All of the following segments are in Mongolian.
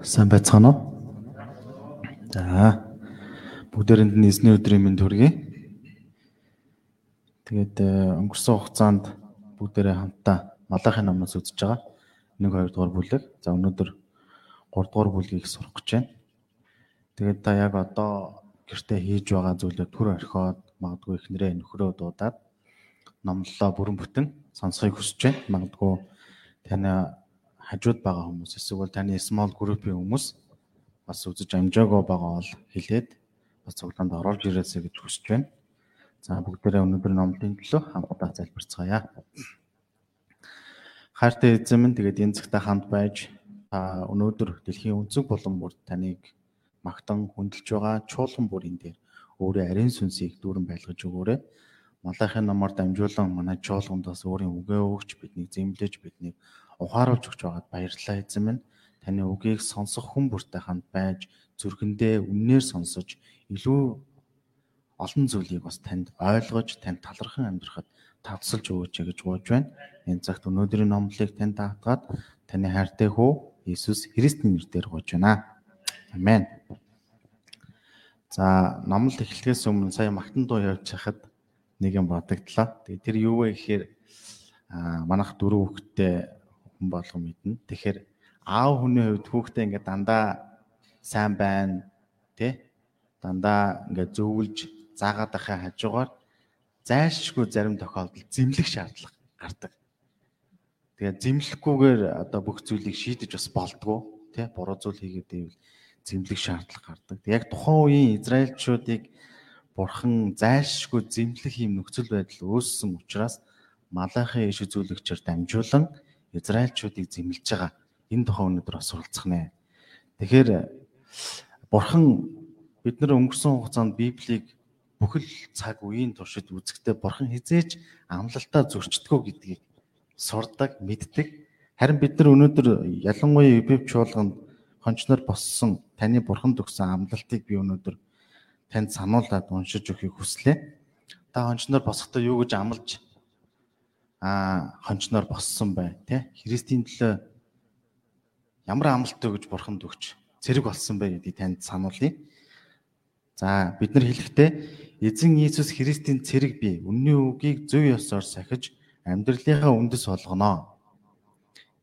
Сайн байцгаана уу? За. Бүгдээрэнд нь эзний өдрийн мэнд хүргэе. Тэгээд э, өнгөрсөн хугацаанд бүгдээрээ хамтдаа Малахын номоос үзэж байгаа. 1 2 дугаар бүлэг. За өнөөдөр 3 дугаар бүлгийг сурах гэж байна. Тэгээд та яг одоо гэртээ хийж байгаа зүйлээ түр орхиод магадгүй ихнэрээ нөхрөө дуудаад номлолоо бүрэн бүтэн сонсхийг хүсэж байна. Магадгүй таны хажууд байгаа хүмүүс эсвэл таны small group-ийн хүмүүс бас үзэж амжаагүй байгаа бол хэлээд бас цуглаанд оруулж ирээсэй гэж хүсэж байна. За бүгдээрээ өнөөдөр номлын төлөө хамтдаа залбирцгаая. Хайртай эзэн минь тэгээд энэ цагтаа хамт байж та өнөөдөр дэлхийн өнцөг болон бүр таныг магтан хүндэлж байгаа чуулган бүрийн дээр өөрөө ариун сүнсийг дүүрэн байлгаж өгөөрэй. Малахын номоор дамжуулан манай чуулгандаас өөрийн үгээ өгч биднийг зэмлэж биднийг ухааруулж өгч байгаад баярлалаа эзэн минь. Таны үгийг сонсох хүн бүртэй хамт байж зүрхэндээ үннээр сонсож илүү олон зүйлийг бас танд ойлгож танд талархан амьдрахад тавцалж өгөөч гэж гуйж байна. Энэ цагт өнөөдрийн номлыг танд даатгаад таны хайртай хүү Иесус Христийн нэрээр гуйж байна. Амен. За номлол эхлэхээс өмнө сая магтан дуу явж хахад нэг юм бодогдлоо. Тэгээ тэр юу вэ гэхээр манайх дөрөв хүүхэдтэй хүн болгон мэднэ. Тэгэхээр аав хүний хувьд хүүхдээ ингээд дандаа сайн байна тий дандаа ингээд зөвлөж заагаад ахаа хажуугаар зайлшгүй зарим тохиолдолд зэмлэх шаардлага гардаг. Тэгээ зэмлэхгүйгээр одоо бүх зүйлийг шийдэж бас болдгоо тий буруу зүйл хийгээд ивэл зэмлэх шаардлага гардаг. Яг тухайн үеийн израильчуудыг бурхан зайлшгүй зэмлэх юм нөхцөл байдал үүссэн учраас Малахи иш үзүүлэгчээр дамжуулан Израильчуудыг зэмлэж байгаа. Энэ тухай өнөөдөр бас суралцах нэ. Тэгэхээр Бурхан бид нар өнгөрсөн хугацаанд Библийг бүхэл цаг үеийн туршид үзэхдээ Бурхан хизээч амлалтаа зөрчдгөө гэдгийг сурдаг, мэддэг. Харин бид нар өнөөдөр ялангуяа Библи чуулганд хончноор боссон таны Бурханд өгсөн амлалтыг би өнөөдөр танд сануулад уншиж өгөхийг хүслээ. Та хончноор босохдоо юу гэж амлаж а хончноор боссон бай тий Христийн төлөө ямар амлалт өгж бурханд өгч зэрэг болсон бай гэдгийг танд сануулъя. За бид нар хэлэхдээ эзэн Иесус Христийн цэрэг бий. Үнний үгийг зөв ёсоор сахиж амьдралынхаа үндэс болгоно.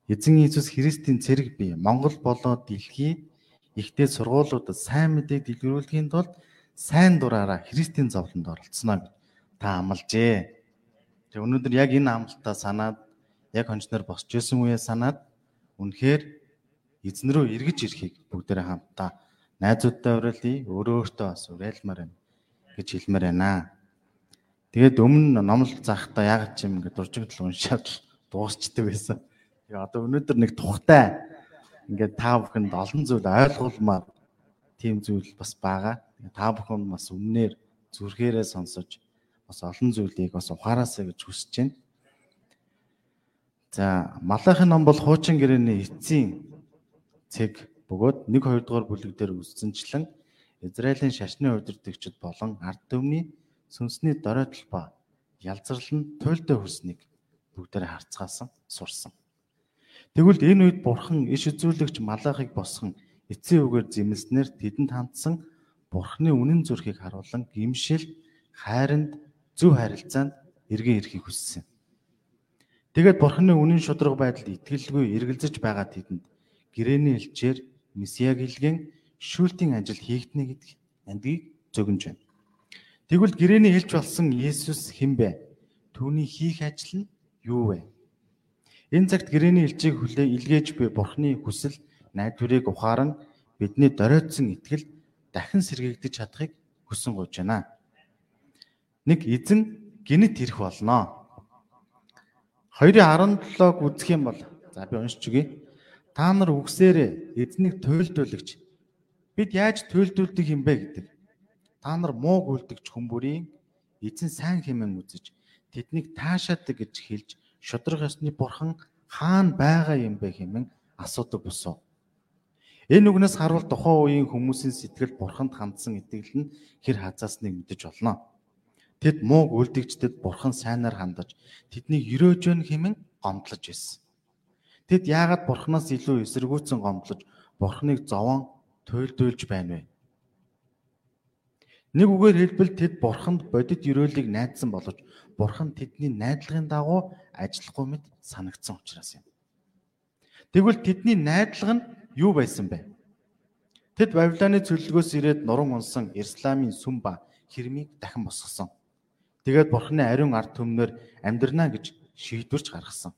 Эзэн Иесус Христийн цэрэг бий. Монгол болоод дэлхий ихтэй сургуулиудад сайн мэдээг дэлгэрүүлэхийн тулд сайн дураараа Христийн зовлонд оролцсноо гэж та амлажээ. Тэг өнөөдөр яг энэ амлалтаа санаад яг хончноор босч исэн үеэ санаад үнэхээр эзэн рүү эргэж ирэхийг бүгдээрээ хамтдаа найзуудтай уриалъя, өөрөө өөртөө бас уриалмаар байна гэж хэлмээр байна. Тэгээд өмнө номлол заахтаа яг ч юм ингээд дуржигдл уншаад дуусчдаг байсан. Тэгээ одоо өнөөдөр нэг тухтай ингээд та бүхэнд олон зүйл ойлгуулмаар тийм зүйл бас байгаа. Та бүхэн бас үннээр зүрхээрээ сонсож бас олон зүйлийг бас ухаараасаа гэж хүсэж байна. За, Малахын ном бол хуучин гэрээний эцсийн цэг бөгөөд 1 2 дугаар бүлэг дээр үсцэнчлэн Израилийн шашны удирдагчид болон ард түмний сүнсний доройтол ба ялзрал нь туйлдаа хүрснийг бүгдээрээ харцгаасан сурсан. Тэгвэл энэ үед бурхан иш үзүүлэгч Малахыг босгон эцсийн үгээр зэмлснээр тэдэнд хандсан бурханы үнэн зүрхийг харуулan гимшил хайранд зөв харилцаанд эргэн ирэхийг хүссэн. Тэгээд бурхны үнэн шудраг байдалд итгэлгүй эргэлзэж байгаа тэдэнд гэрээний элчээр месиаг илгэн шүүлтийн ажил хийгднэ гэдэг андгийг зөгнж байна. Тэгвэл гэрээний элч болсон Есүс хэн бэ? Түүний хийх ажил нь юу вэ? Энэ цагт гэрээний элчийг хүлээ илгээж буй бурхны хүсэл найдварыг ухааран бидний доройтсон итгэл дахин сэргийгдэж чадахыг хүсэн гуйж байна нэг эзэн гинэт ирэх болно. 2:17-г үзэх юм бол за би уншиж өгье. Та нар үгсээрээ эзнийг туйлдуулагч бид яаж туйлдуулдаг юм бэ гэдэг. Та нар мууг үлдэгч хүмүүрийн эзэн сайн хэмээн үзэж тэднийг таашаадаг гэж хэлж шудраг ёсны бурхан хаана байгаа юм бэ хэмээн асуудаг босоо. Энэ үгнээс харуул тухайн үеийн хүмүүсийн сэтгэл бурханд хандсан итгэл нь хэр хазаасныг мэдэж болно. Тэд мууг үлдэгчдэд бурхан сайнаар хандаж тэднийг өрөөж өн хэмээн гомдлож байсан. Тэд яагаад бурханаас илүү эсэргүүцэн гомдлож Бурхныг зовоон туйлдуулж байна вэ? Нэг үгээр хэлбэл тэд Бурханд бодит өрөөлийг найдсан боловч Бурхан тэдний найдлагын дагуу ажиллахгүй мэт санагдсан учраас юм. Тэгвэл тэдний найдлага нь юу байсан бэ? Тэд Бабилоны цөллөгөөс ирээд нуран унсан Исламын сүм ба хэрмийг дахин босгосон. Тэгээд Бурханы ариун ард түмнэр амьдрнаа гэж шийдвэрч гаргасан.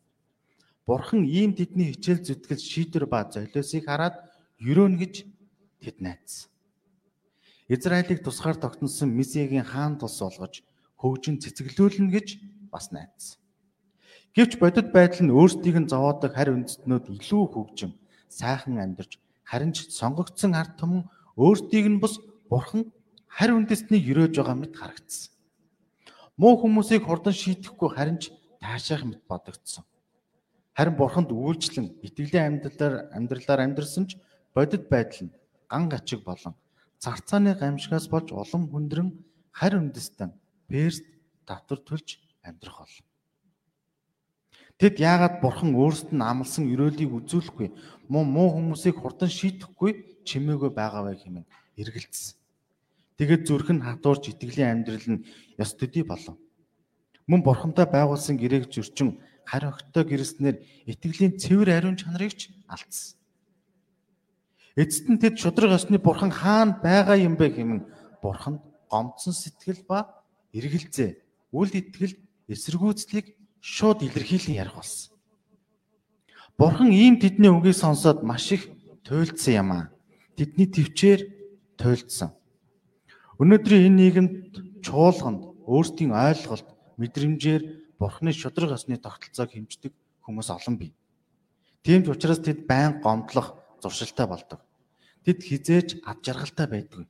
Бурхан ийм тэдний хичээл зүтгэл шийдвэр ба золиосыг хараад ерөөнө гэж тэд найдсан. Израилийг тусгаар тогтносон Месиагийн хаан тус болгож хөгжин цэцэглүүлнэ гэж бас найдсан. Гэвч бодит байдал нь өөрсдийг нь зовоодог харь үндэстнүүд илүү хөгжим, сайхан амьдарч харин ч сонгогдсон ард түмэн өөрсдийг нь бус бурхан харь үндэстний өрөөж байгаа мэт харагдсан. Муу хүмүүсийг хурдан шийдэхгүй харин ч таашаах мэт бодогдсон. Харин бурханд үйлчлэн итгэлийн амьдралаар амьдралаар амьдэрсэн ч бодит байдал нь ган гачиг болон царцааны гамшигаас болж улам хүндрэн харь үндэстэн Перст давтар төлж амьдрах бол. Тэд яагаад бурхан өөрсдөд нь амлсан өрөөлийг үзүүлэхгүй муу муу хүмүүсийг хурдан шийдэхгүй чимээгүй байгаа вэ хэмээн эргэлзсэн. Тэгээд зүрх нь хатуурч итгэлийн амьдрал нь ёс төдий болов. Мөн бурхантай байгуулсан гэрээг зөрчин харь огтой гэрснээр итгэлийн цэвэр ариун чанарыг ч алдсан. Эцэст нь тэд шудраг осны бурхан хаана байгаа юм бэ хэмээн бурханд гомдсон сэтгэл ба эргэлзээ, үл итгэл, эсэргүүцлийг шууд илэрхийлэн ярих болсон. Бурхан ийм тэдний үгийг сонсоод маш их туйлдсан юм аа. Тэдний төвчээр туйлдсан. Өнөөдрийн энэ нийгэмд чуулганд өөрсдийн ойлголт, мэдрэмжээр Бурханы шудраг осны тогтолцоог хэмждэг хүмүүс олон бий. Тийм ч учраас тэд байн гомдлох зуршилтай болдог. Тэд хизээж ад жаргалтай байдгүй.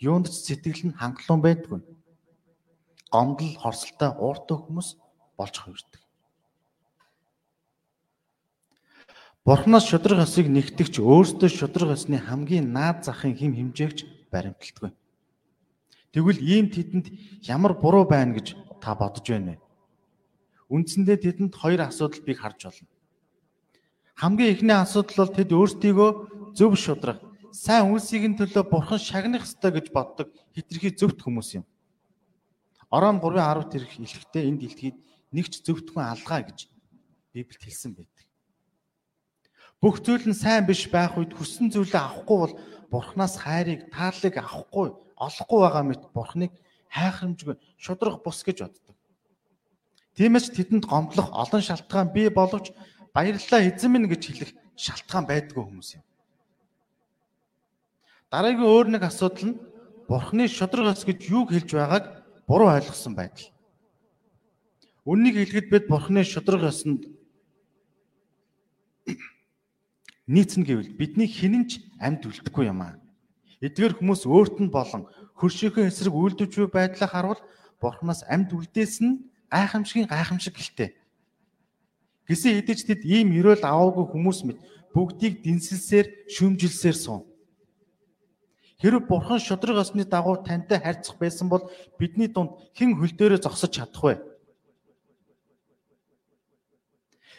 Юунд ч сэтгэл нь хангалуун байдгүй. Гомдол, хорсолтой ууртай хүмүүс болж хувирдаг. Бурханаас шудраг асыг нэгтгэж өөртөө шудраг асны хамгийн наад захын хим хэмжээгч баримталдаггүй. Тэгвэл ийм тэдэнд ямар буруу байна гэж та бодож байна вэ? Үндсэндээ тэдэнд хоёр асуудал бийг харж байна. Хамгийн эхний асуудал бол тэд өөрсдийгөө зөв шудраг, сайн үйлсийн төлөө бурхан шагнах ёстой гэж боддог хитрхи зөвхт хүмүүс юм. Орон 3:10 тэрх хэлэхдээ энэ дэлхийд нэг ч зөвхөн алгаа гэж Библиэд хэлсэн байдаг. Бүх зүйл нь сайн биш байх үед хүссэн зүйлээ авахгүй бол Бурханаас хайрыг, тааллыг авахгүй, олохгүй байгаа мэт Бурханыг хайхрамжгүй шудрах бус гэж боддог. Тиймээс тэдэнд гомдлох олон шалтгаан бий боловч баярлалаа эзэн минь гэж хэлэх шалтгаан байдгүй хүмүүс юм. Дараагийн өөр нэг асуудал нь Бурхны шудраг ас гэж юуг хэлж байгааг буруу ойлгосон байдал. Үннийг хэлэхэд бид Бурхны шудраг ёсонд нийцнэ гэвэл бидний хинэн ч амьд үлдэхгүй юм аа. Эдгээр хүмүүс өөрт нь болон хөршийнхөө эсрэг үйлдвэж буй байдлаа харуул Бурханаас амьд үлдээс нь гайхамшигын гайхамшиг гэлтэй. Гисэн хэдэж тэд ийм өрөөл аваагүй хүмүүс мэд бүгдийг дэнсэлсээр шүмжилсээр суун. Хэрвээ Бурхан шудраг осны дагуу тантай харьцах байсан бол бидний дунд хэн хөл дээрээ зогсож чадах вэ?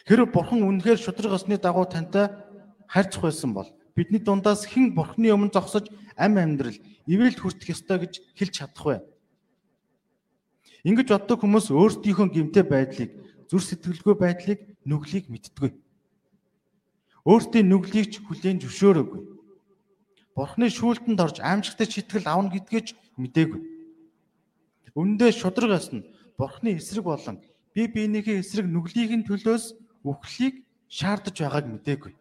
Хэрвээ бурхан үнэхээр шудраг осны дагуу тантай харьцах байсан бол бидний дундаас хэн бурханы өмнө зогсож ам амьдрал ивэлд хүртэх ёстой гэж хэлж чадах вэ? Ингэж боддог хүмүүс өөрсдийнхөө гимтэй байдлыг, зүр сэтгэлгүй байдлыг, нүглийг мэддэггүй. Өөртөө нүглийг ч хүлээн зөвшөөрөөгүй. Бурхны шүүлтэнд орж аимшигтай читгэл авна гэдгийг ч мдээгүй. Үндэ шудраг асна Бурхны эсрэг болон би биенийхээ эсрэг нүглийг нь төлөөс үхлийг шаардаж байгааг мдээгүй.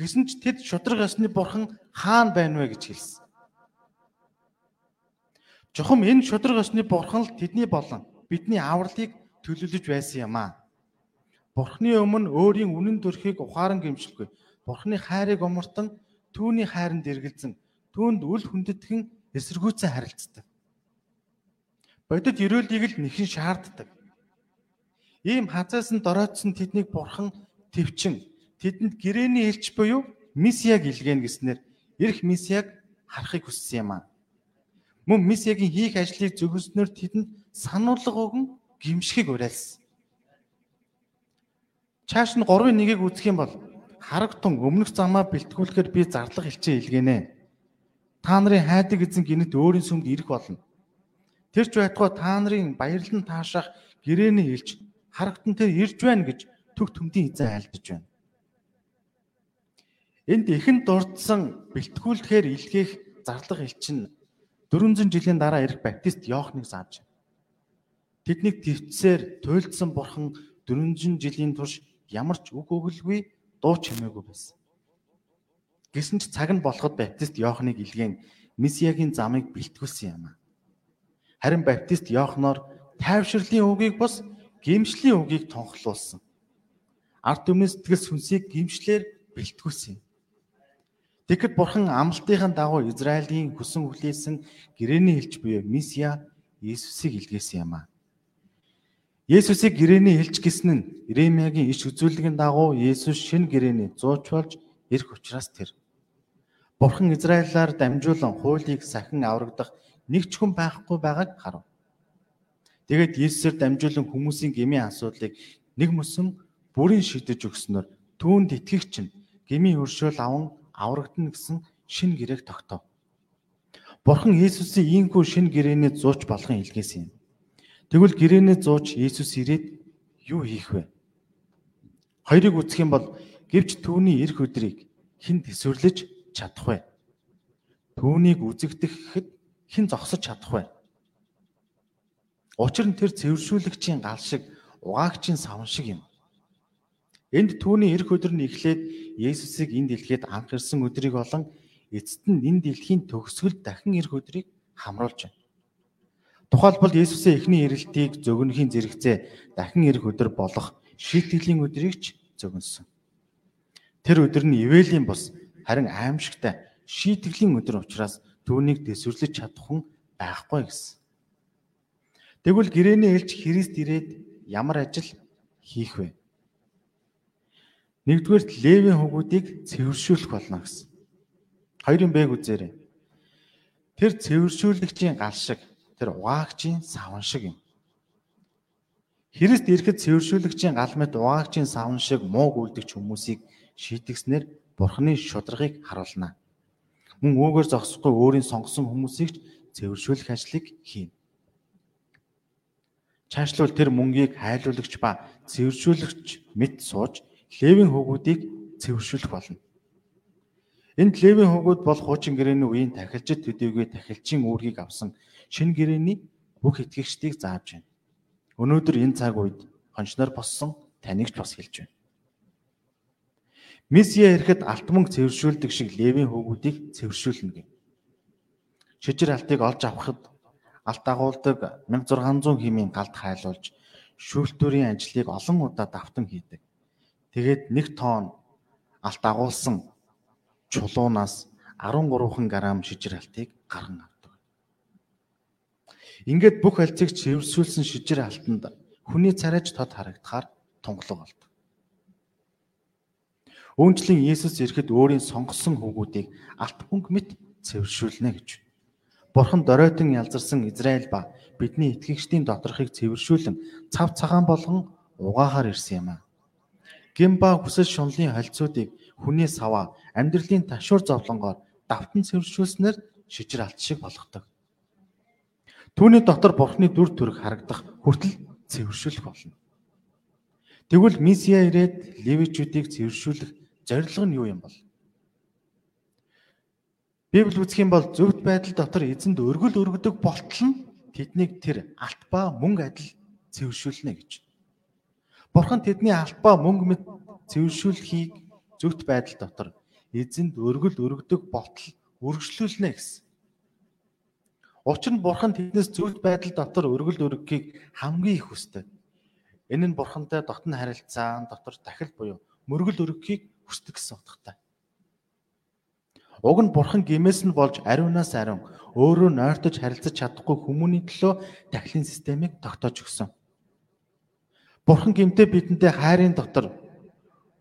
Гэсэн ч тэд шудраг ясны бурхан хаана байна вэ гэж хэлсэн. Жохом энэ шудраг ясны бурхан л тэдний болон бидний авралыг төлөвлөж байсан юм аа. Бурхны өмнө өөрийн үнэн төрхийг ухаан гимшилгүй. Бурхны хайрыг умартан түүний хайранд эргэлзэн түүнд үл хүндэтгэн эсэргүүцэн харилцдаг. Бодит өрөөлийг л нэхэн шаарддаг. Ийм хазаас нь дороодсон тэднийг бурхан төвчин тэдэнд гэрээний элч буюу месиаг илгээнэ гэснээр эрх месиаг харахыг хүссэн юм аа. Мөн месиагийн хийх ажлыг зөвхөснөр тэдэнд сануулга өгөн гимшихийг уриалсан. Чааш нь 3-1-ийг үзэх юм бол харагтун өмнөх замаа бэлтгүүлэхээр би зарлага хэлчээ илгэнэ. Та нарын хайдаг эзэн гинэт өөрийн сүмд ирэх болно. Тэр ч байтугай та нарын баярлан таашаах гэрээний илж харагтун тэр ирж байна гэж төг төмдийн эзэн айлдж байна. Энд ихэнд дурдсан бэлтгүүлэхээр илгээх зарлага элчин 400 жилийн дараа ирэх баптист зааж байна. Тэднийг твцээр туйлдсан бурхан 400 жилийн турш ямар ч үг өгөлгүй дуу чимээгүй байсан. Гэсэн ч цаг нь болоход баптист Иохныг илгээн Месиягийн замыг бэлтгүүлсэн юм а. Харин баптист Иохноор тайвширлын үгийг бус гимшлийн үгийг тунхлуулсан. Ард түмний сэтгэл сүнсийг гимшлэр бэлтгүүлсэн. Тэгэхэд бурхан амлалтын дагуу Израилийн хүсэн хүлээсэн гэрээний хэлж буюу Месиа Иесусыг илгээсэн юм а. Есүсийг гэрээний хэлж гисэн нь Иремягийн иш үзүүлгийн дагуу Есүс шин гэрээний зууч болж ирэх учраас тэр. Бурхан Израилаар дамжуулан хуулийг сахин аврагдах нэг ч хүн байхгүй байгааг харав. Тэгээд Есүсээр дамжуулан хүмүүсийн гмийн асуудлыг нэг мөсөн бүрийн шийдэж өгснөөр түүнд итгэгч нь гмийн өршөөл аван аврагдана гэсэн шин гэрээг тогтов. Бурхан Есүсийн ийхүү шин гэрээний зууч болгон илгээсэн юм. Тэгвэл гэрээний зууч Есүс ирээд юу хийх вэ? Хоёрыг үзэх юм бол гэвч түүний эрх өдрийг хэн төсвөрлөж чадах вэ? Түүнийг үзэгдэхэд хэн зогсож чадах вэ? Учир нь тэр цэвэршүүлэгчийн гал шиг угаагчийн савн шиг юм. Энд түүний эрх өдөр нь эхлээд Есүсийг энэ дэлхийд анх ирсэн өдрийг болон эцэст нь энэ дэлхийн төгсгөл дахин эрх өдрийг хамруулж байна. Тухайлбал Есүсийн эхний ирэлтийг зөгнөхийн зэрэгцээ дахин ирэх өдөр болох шийтгэлийн өдрийг ч зөгнсөн. Тэр өдөр нь ивэлийн бус харин аимшигтай шийтгэлийн өдөр учраас түүнийг дэвсвэрлэж чадах хүн байхгүй гэсэн. Тэгвэл гэрээний элч Христ ирээд ямар ажил хийх вэ? Нэгдүгээр Левийн хөвгүүдийг цэвэршүүлэх болно гэсэн. Хоёрын бэг үзээрэй. Тэр цэвэршүүлэгчийн гал шиг тэр угаагчийн савн шиг юм. Христ ирэхэд цэвэршүүлэгчийн гал мэт угаагчийн савн шиг муу гүйдэгч хүмүүсийг шийтгснээр Бурхны шударгыг харуулна. Мөн үүгээр зогсохгүй өөрийн сонгосон хүмүүсийг цэвэршүүлэх ажлыг хийнэ. Чаашлуул тэр мөнгийг хайлуулагч ба цэвэршүүлэгч мэт сууж Левийн хөвгүүдийг цэвэршүүлэх болно. Энд Левийн хөвгүүд бол хуучин гэрээний үеийн тахилчид төдийгүй тахилчийн үүргийг авсан шинэ гэрээний бүх итгэгчдийг зааж байна. Өнөөдөр энэ цаг үед хончноор боссон таныг ч бас хэлж байна. Месиа ирэхэд алт мөнгө цэвэршүүлдэг шиг левийн хөвгүүдийг цэвэршүүлнэ гэв. Шижир алтыг олж авахд алт агуулдаг 1600 хэмийн галд хайлуулж шүүлтүүрийн ажлыг олон удаа давтан хийдэг. Тэгээд нэг тонн алт агуулсан чулуунаас 13 грамм шижир алтыг гарган Ингээд бүх альцыг цэвэрсүүлсэн шижир алтанд хүний царайж тод харагдахаар тунгалаг болдог. Үүнчлэн Есүс ирэхэд өөрийн сонгосон хүүгүүдийг алт мөнгө мэт цэвэршүүлнэ гэж. Бурхан доройтон ялзарсан Израиль ба бидний итгэгчдийн доторхыг цэвэршүүлэн цав цагаан болгон угаахаар ирсэн юм а. Гимба хүсэл шунлын холцоодыг хүний саваа амьдралын ташуур зовлонгоор давтан цэвэршүүлснээр шижир алт шиг болгодог. Түүний дотор Бурхны дүр төрх харагдах хүртэл цэвэршүүлэх болно. Тэгвэл Месиа ирээд левичүүдийг цэвэршүүлэх зорилго нь юу юм бол? Библи үзэх юм бол зөвхт байдал дотор эзэнд өргөл өргөдөг болтол нь тэднийг тэр алт ба мөнгө адил цэвэршүүлнэ гэж. Бурхан тэдний алт ба мөнгө мэд цэвэршүүлэхийг зөвхт байдал дотор эзэнд өргөл өргөдөг болтол үргэлжлүүлнэ гэсэн. Учир нь бурхан тэднээс зөвхт байдал дотор өргөл өргөхийг хамгийн их хүсдэг. Энэ нь бурхантай дотн харилцаан дотор дахил буюу мөргөл өргөхийг хүсдэг гэсэн утгатай. Уг нь бурхан гимээс нь болж ариунаас ариун өөрөө нойртож харилцаж чадахгүй хүмүүний төлөө дахлын системийг тогтоож өгсөн. Бурхан гимтэй бидэндээ хайрын дотор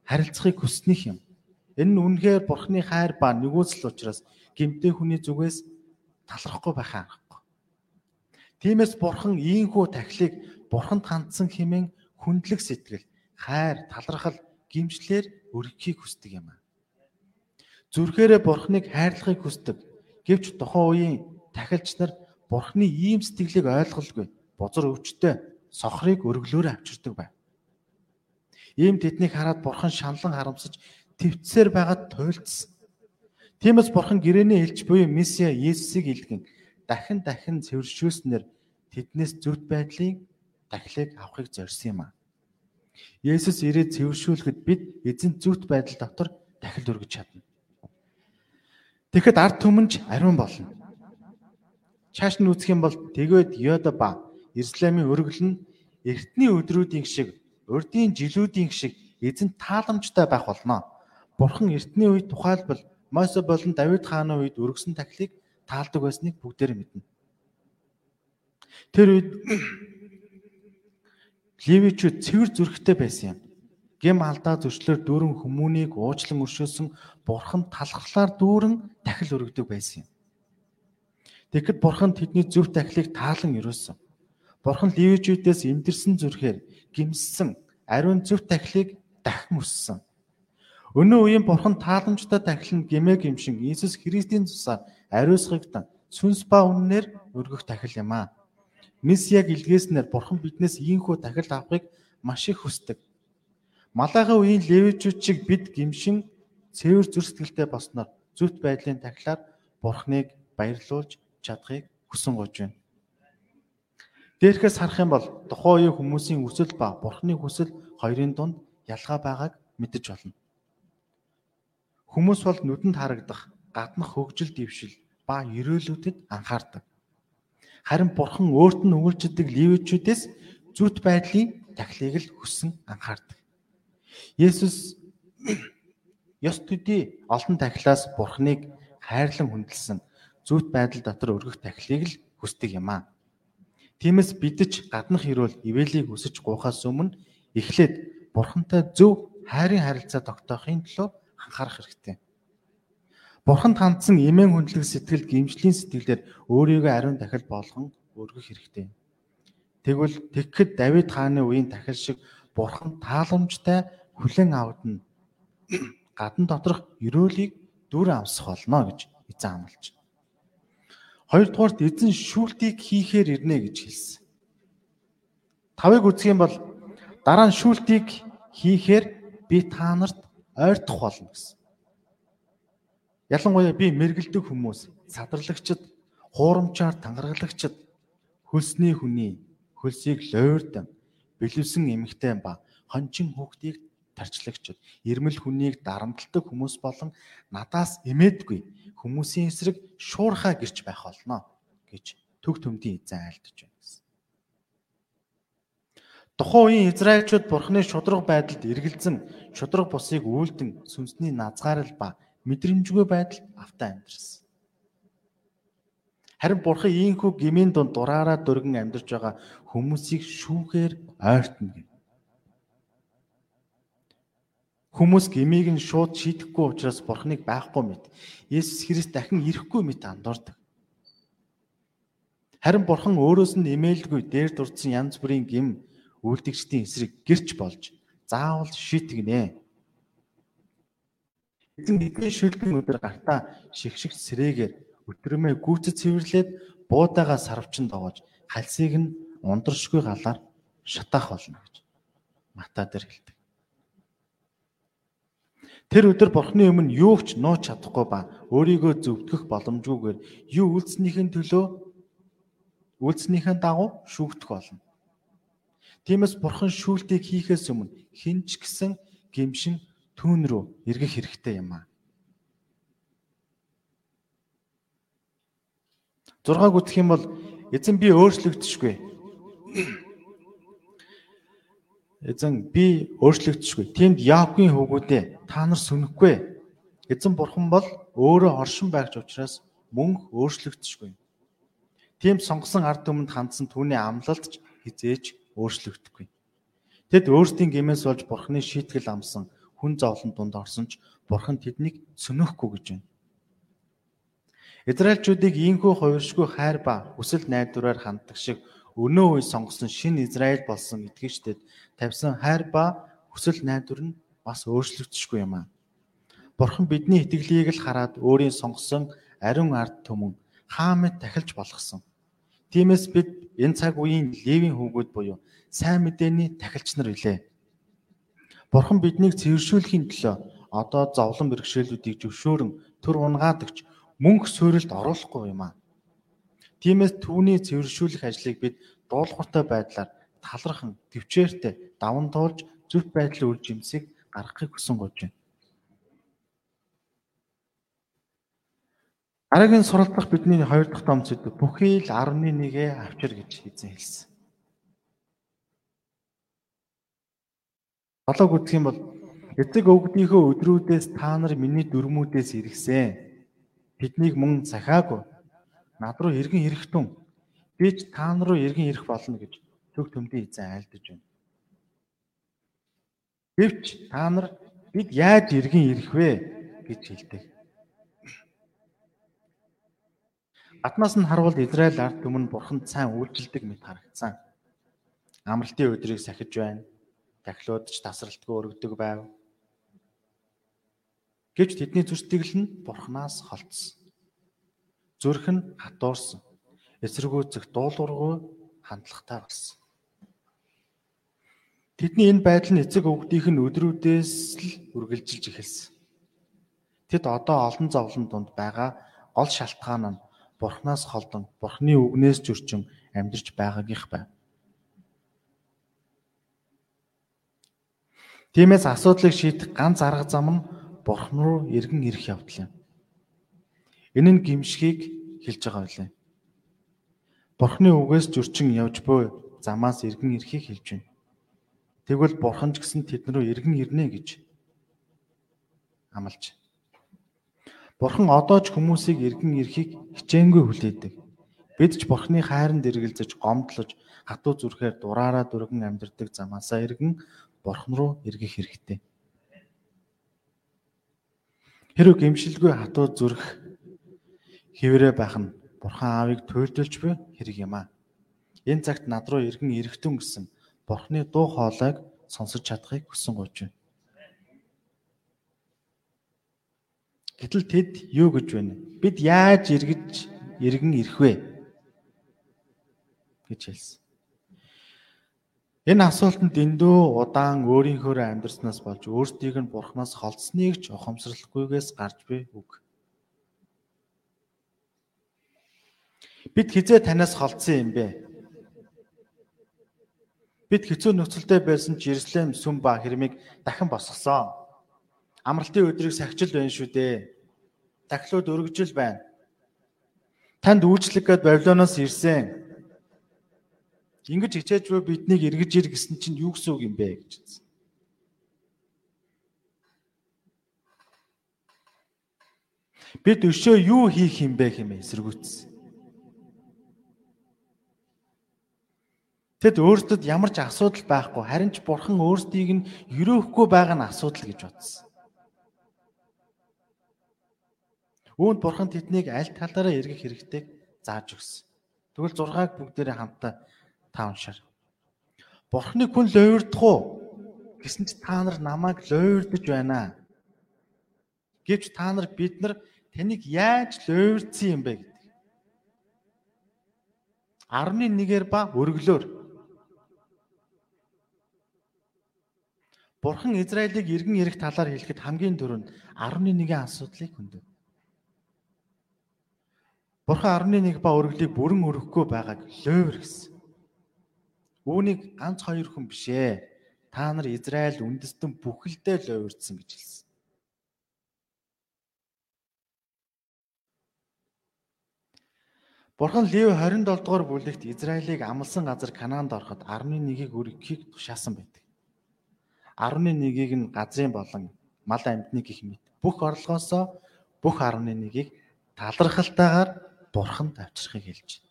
харилцахыг хүснэх юм. Энэ нь үнэхээр бурханы хайр ба нэгүсэл учраас гимтэй хүний зүгээс талархахгүй байхаа аргагүй. Тиймээс бурхан ийхүү тахлыг бурханд хандсан хэмээн хүндлэх сэтгэл, хайр, талархал гимжлэр өргөхийг хүсдэг юм аа. Зүрхээрээ бурхныг хайрлахыг хүсдэг. Гэвч тухайн үеийн тахилч нар бурхны ийм сэтгэлийг ойлголгүй. Бузар өвчтөй сохрыг өргөлөөр авчирдаг байв. Ийм тэднийг хараад бурхан шаналн харамсаж твцсээр байгаад туйлдсан. Тиймээс бурхан гэрээний элч буюу Месиа Есүсийг илгэн дахин дахин цэвэршүүлснээр тэднээс зөвхт байдлын дахлыг авахыг зорьсон юм а. Есүс ирээд цэвэршүүлэхэд бид эзэн зөвхт байдал дотор дахил өргөж чадна. Тэгэхэд ард түмэнж ариун болно. Чааш нь үзэх юм бол тэгээд Йода ба Иерусалимын өргөл нь эртний өдрүүдийн шиг, урдийн жилүүдийн шиг эзэн тааламжтай байх болно. Бурхан эртний үед тухайлбал Мосе болон Давид хааны үед өргөсөн тахлыг таалдаг байсныг бүгдээр мэднэ. Тэр үед Ливичүүд цэвэр зүрхтэй байсан юм. Гэм алдаа зөрчлөөр дүүрэн хүмүүнийг уучлан өршөөсөн бурхан талхарлаар дүүрэн дахил өргөдөг байсан юм. Тэгэхэд бурхан тэдний зөв дахлыг таалан өрөөсөн. Бурхан ливичүүдээс имдэрсэн зүрхээр гимссэн ариун зөв дахлыг дахин өссөн. Өнөө үеийн бурхан тааламжтай дахил нь гимээ гимшин Иесус Христийн тусаар ариусгагдан сүнс ба үннээр өргөх дахил юм аа. Месиаг илгээснээр Бурхан биднээс ийхүү тахил авахыг маш их хүсдэг. Малайхан үеийн левичүүд шиг бид гимшин цэвэр зүрстгэлтэй босноор зүвт байдлын тахилаар Бурханыг баярлуулж чадахыг хүсэн гож байна. Дээрхээс харах юм бол тухайн үеийн хүмүүсийн хүсэл ба Бурханы хүсэл хоёрын дунд ялгаа байгааг мэдэж болно. Хүмүүс бол нүдэнд харагдах гаднах хөгжил дэвшил ба ерөөлүүдэд анхаардаг. Харин бурхан өөрт нь өгүүлждэг ливчүүдээс зүт байдлын тахлыг л хүссэн анхаардаг. Есүс ёс төдий олон тахлаас бурханыг хайрлан хүндэлсэн зүт байдал дотор өргөх тахлыг л хүсдэг юм аа. Тиймээс бидж гаднах хэрүүл ивэлийг өсөж гуйхаас өмнө эхлээд бурхантай зөв хайрын харилцаа тогтоохын төлөө анхаарах хэрэгтэй. Бурханд хандсан эмээн хүндлэг сэтгэл гимжлийн сэтгэлээр өөрийгөө ариун дахил болгон өргөх хэрэгтэй. Тэгвэл тэгэхэд Давид хааны үеийн дахил шиг Бурхан тааламжтай хүлэн авдна. Гадна доторх өрөөлийг дүр амсах болно гэж эзэн амлаж. Хоёрдугаарт эзэн шүүлтийг хийхээр ирнэ гэж хэлсэн. Тавыг үзэх юм бол дараа нь шүүлтийг хийхээр би та нарт ойртох болно гэсэн. Ялангуяа би мэргэлдэг хүмүүс, садарлагчд, хуурамчаар тангаргалагчд, хөлсний хүний хөлсийг лойрдан бэлэвсэн эмэгтэй ба хончин хүүхдийг тарчлагчд, ирмэл хүнийг дарамтлагдаг хүмүүс болон надаас эмээдгүй хүмүүсийн эсрэг шуурхаа гэрч байх болно гэж төг төмдийн эзэн айлдж байна гэсэн. Тухайн үеийн Израильчууд Бурхны шудраг байдалд эргэлзэн шудраг бусыг үйлдэн сүнсний назгаарл ба мэдрэмжгүй байдал автаа амьдрсан. Харин бурхан ийхүү гмийн дунд дураараа дөргөн амьдарч байгаа хүмүүсийг шүүхээр ойртно гэв. Хүмүүс гмийг нь шууд шийдэхгүй учраас бурханыг байхгүй мэт. Есүс Христ дахин ирэхгүй мэт андуурдаг. Харин бурхан өөрөөс нь нэмээлгүй дээр дурдсан янз бүрийн гим үйлдэгчдийн эсрэг гэрч болж заавал шийтгэнэ Эзэн бидний шүлгэн өдөр гартаа шигшиг сэрээгээр өдрөмөө гүйцэд цэвэрлээд буудаага сарвчин доогож хальсыг нь ундрашгүй галаар шатаах болно гэж Мата дээр хэлдэг. Тэр өдөр Бурхны өмнө юу ч нууч чадахгүй ба өөрийгөө зөвдгөх боломжгүйгээр юу үйлснийхэн төлөө үйлснийхэн дагуу шүүгдэх болно. Тиймээс Бурхан шүүлтийг хийхээс өмнө хинч гисэн гимшин түүн рүү эргэх хэрэгтэй юм аа. 6-аг үтх юм бол эзэн би өөрчлөгдөшгүй. Эзэн би өөрчлөгдөшгүй. Тиймд Яаковын хөвгүүдээ та нар сүнэхгүй. Эзэн бурхан бол өөрөө оршин байгч учраас мөн өөрчлөгдөшгүй. Тийм сонгосон ард түмэнд хандсан түүний амлалт ч хизээж өөрчлөгдөхгүй. Тэд өөрсдийн гэмээс болж бурханы шийтгэл амсан хүн зовлон дунд орсон ч бурхан тэднийг сөнөхгүй гэж байна. Израильчүүдийг ийхүү хувиршгүй хайр ба хүсэл найдвараар ханддаг шиг өнөө үе сонгосон шинэ Израиль болсон итгэгчдэд тавьсан хайр ба хүсэл найдвар нь бас өөрчлөгдөшгүй юм аа. Бурхан бидний итгэлийг л хараад өөрийн сонгосон ариун ард түмэн хаамд тахилж болгосон. Тиймээс бид энэ цаг үеийн левийн хүүгүүд буюу сайн мэдээний тахилч нар билээ. Бурхан биднийг цэвэршүүлэхийн төлөө одоо зовлон бэрхшээлүүдийг зөвшөөрөн төр унгаадаг мөнх суурилд оруулахгүй юм аа. Тиймээс түүний цэвэршүүлэх ажлыг бид дуулууртай байдлаар талархан төвчээртэй даван туулж зөв байдлын үр жимсийг гаргахыг хүсэн гож байна. Арагийн сурал дахь бидний хоёр дахь том зүйл бүхий л 11-ээ авчир гэж эзэн хэлсэн. Болоог үтх юм бол эцэг өвгдийнхөө өдрүүдээс та нар миний дүрмүүдээс иргсэн. Биднийг мөн захаагүй. Над руу эргэн ирэхтэн би ч та нар руу эргэн ирэх болно гэж төг төмдөө эзэн айлдаж байна. Гэвч та нар бид яаж эргэн ирэх вэ гэж хэлдэг. Гаднаас нь харвал Израиль ард түмэн бурханд сайн үйлчлдэг мэт харагдсан. Амралтын өдрийг сахиж байна. Дахлуудч тасралтгүй өргөдөг байв. Гэвч тэдний зүрстэгэл нь бурхнаас холдсон. Зүрх нь хатуурсан. Эсэргүүцэх дуулуургүй хандлагатай болсон. Тэдний энэ байдал нь эцэг өвгдийнх нь өдрүүдээс л үргэлжилж эхэлсэн. Тэд одоо олон зовлон донд байгаа гол шалтгаан нь Бурханаас холдон Бурханы үгнээс зөрчин амьдарч байгаагийнх байв. Тиймээс асуудлыг шийдэх ганц арга зам нь Бурхан руу эргэн ирэх явдал юм. Энэ нь гимшгийг хэлж байгаа байлаа. Бурханы үгээс зөрчин явж буй замаас эргэн ирэхийг хэлж байна. Тэгвэл Бурхан ч гэсэн тэд рүү эргэн ирнэ гэж амлаж Бурхан одоо ч хүмүүсийг эргэн ирэхийг хичээнгүй хүлээдэг. Бид ч Бурханы хайранд эргэлзэж, гомдлож, хатуу зүрхээр дураараа дүргэн амьдардаг замаасаа эргэн Бурхан руу эргэх хэрэгтэй. Хэрвээ гэмшилгүй хатуу зүрх хэврээ байх нь Бурхан аавыг туйлдулж буй хэрэг юм аа. Энэ цагт над руу эргэн ирэхтэн гэсэн Бурханы дуу хоолойг сонсож чадахыг хүсэн гож байна. Гэтэл тэд юу гэж байна? Бид яаж эргэж эргэн ирэх вэ? гэж хэлсэн. Энэ асуултанд дэндүү удаан өөрийнхөө амьдрснаас болж өөрсдийг нь бурхнаас холдсныг ч ухамсарлахгүйгээс гарч буй үг. Бид хизээ танаас холдсон юм бэ? Бид хэцүү нөхцөлтэй байсан ч Иерусалим сүм ба хэрмийг дахин босгосон. Амралтын өдрийг сахижил байна шүү дээ. Дахлууд өргөжл байна. Танд үйлчлэг гээд Бабилоноос ирсэн. Ингэж хичээж буй биднийг эргэж ир гэсэн чинь юу гэсэн үг юм бэ гэж хэлсэн. Бид өшөө юу хийх юм бэ хэмээн эсэргүүцсэн. Тэд өөрсдөд ямар ч асуудал байхгүй харин ч бурхан өөрсдийг нь өрөөхгүй байгаа нь асуудал гэж бодсон. Үүнд бурхан тэднийг аль талаараа эргэх хэрэгтэйг зааж өгсөн. Тэгвэл 6-аг бүгдээрээ хамтаа та уншаар. Бурханы хүн лойрдох уу? Гэсэн чи та нар намайг лойрдож байна. Гэвч та нар бид нар таныг яаж лойрдсан юм бэ гэдэг. 11-ээр ба өргөлөөр. Бурхан Израилийг эргэн ирэх талаар хэлэхэд хамгийн түрүүнд 11-ийн асуудлыг хөндөв. Бурхан 11 ба өргөлийг бүрэн өргөхгүй байгааг лойвер гэсэн. Үүнийг ганц хоёр хүн биш ээ. Та нар Израиль үндэстэн бүхэлдээ лойвэрсэн гэж хэлсэн. Бурхан Лев 27 дугаар бүлэгт Израилийг амлсан газар Канаанд ороход 11-ийг өргөхийг тушаасан байдаг. 11-ийг нь газрын болон мал амьтны гих мэт бүх орлогоосоо бүх 11-ийг талархалтайгаар бурханд авчрахыг хэлж байна.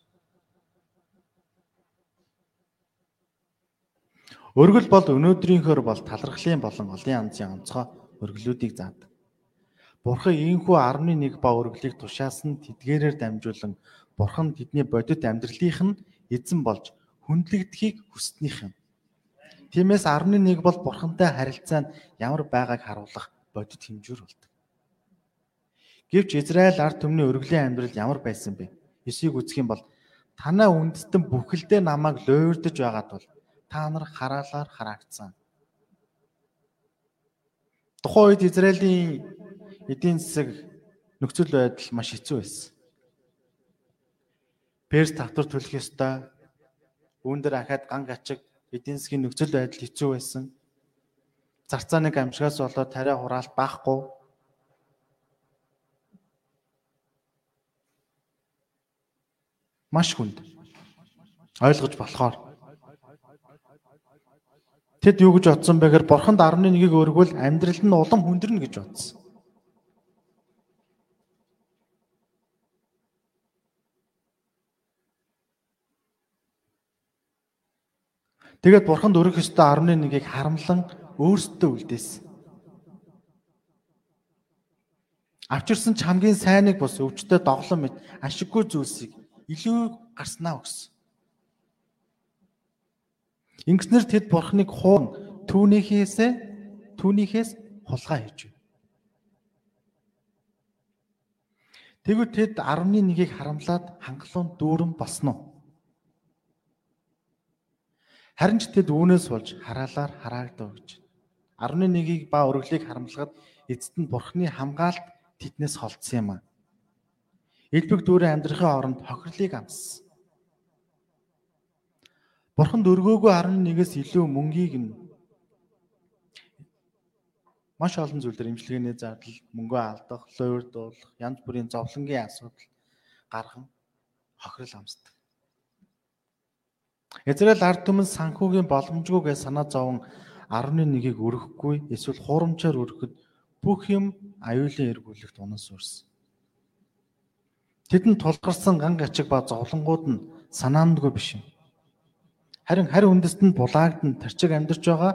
Өргөл бол өнөөдрийнхөөр бол талархлын болон олон янзын онцгой өргөлүүдийг заадаг. Бурхан ийхүү 11 ба өргөлийг тушаасан тэдгээрээр дамжуулан Бурхан тэдний бодит амьдралынх нь эзэн болж хүндлэгдэхийг хүснийх юм. Тиймээс 11 бол бурхантай харилцаанд ямар байгааг харуулах бодит хэмжүүр болдог. Гэвч Израиль ард түмний өргөлийн амьдрал ямар байсан бэ? Есийг үзэх юм бол танаа үндэстэн бүхэлдээ намайг луйрдж байгаа тул та нар хараалаар хараагдсан. Тухайн үед Израилийн эдийн засаг нөхцөл байдал маш хэцүү байсан. Перс татвар төлөх ёстой. Үүн дээр ахаад ган гачиг эдийн засгийн нөхцөл байдал хэцүү байсан. Зарцааны гамшигаас болоод тариа хураалт байхгүй. Маш хүнд. Ойлгож болохоор Тэд юу гэж бодсон бэ гэхээр бурханд 11-ийг өргөвөл амьдрал нь улам хүндэрнэ гэж бодсон. Тэгээд бурханд өргөх ёстой 11-ийг харамлан өөрсдөө үлдээсэн. Авчирсан ч хамгийн сайныг бос өвчтөд доглон мэт ашиггүй зүйлсийг илүү гарснаа өгсөн. Ингэснээр тэд бурхныг хуун түүнийхээсээ түүнийхээс хулгай хийж байна. Тэгвэл тэд 11-ийг харамлаад хангалуун дүүрэн болсон уу? Харин ч тэд үүнээс болж хараалаар хараагдав гэж. 11-ийг ба өргөлийг харамсахад эцэст нь бурхны хамгаалт тэднээс холдсон юм а. Элбэг дүүрэн амьдрахын оронд хохирлыг амссан. Бурханд өргөөгөө 11-ээс илүү мөнгийг нь маш олон зүйлээр имчилгээний зардал, мөнгөө алдах, луйрдуулах, янз бүрийн зовлонгийн асуудал гарган хохирол амсдаг. Израиль ард түмэн санхүүгийн боломжгүй гэж санаа зовон 11-ийг өргөхгүй эсвэл хуурамчаар өргөхөд бүх юм аюулын эргүүлэгт унан суурсан. Тэдэнд тулгарсан ган гачиг ба зовлонгууд нь санаандгүй биш юм. Харин харь үндэст нь булаагдан тарчиг амьдарч байгаа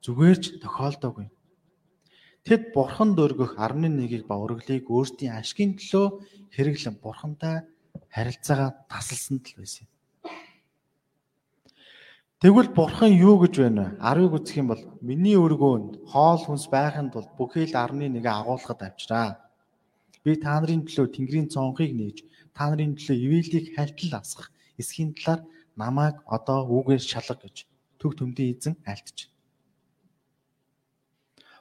зүгээрч тохиолдоогүй. Тэд бурханд өргөх 11-ийг ба өргөлийг өөрсдийн ашигын төлөө хэрэглэн бурхантай харилцаагаа тасалсан тал байсан юм. Тэгвэл бурхан юу гэж байна вэ? 10-ыг үзэх юм бол миний өргөөнд хоол хүнс байхын тулд бүхий л 11-ийг агуулхад авчраа. Би та нарын төлөө Тэнгэрийн цонхыг нээж, та нарын төлөө ивэлийг хальтал асгах эсхийн талаар намайг одоо үгээр шалга гэж төг төмдийн эзэн альтж.